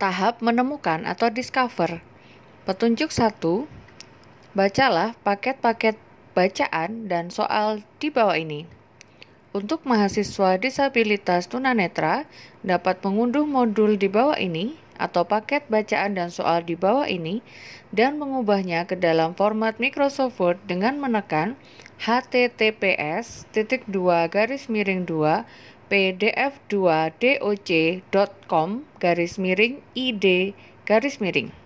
Tahap menemukan atau discover. Petunjuk 1. Bacalah paket-paket bacaan dan soal di bawah ini. Untuk mahasiswa disabilitas tunanetra dapat mengunduh modul di bawah ini atau paket bacaan dan soal di bawah ini dan mengubahnya ke dalam format Microsoft Word dengan menekan https titik dua garis miring 2 pdf2 doc.com garis miring id garis miring.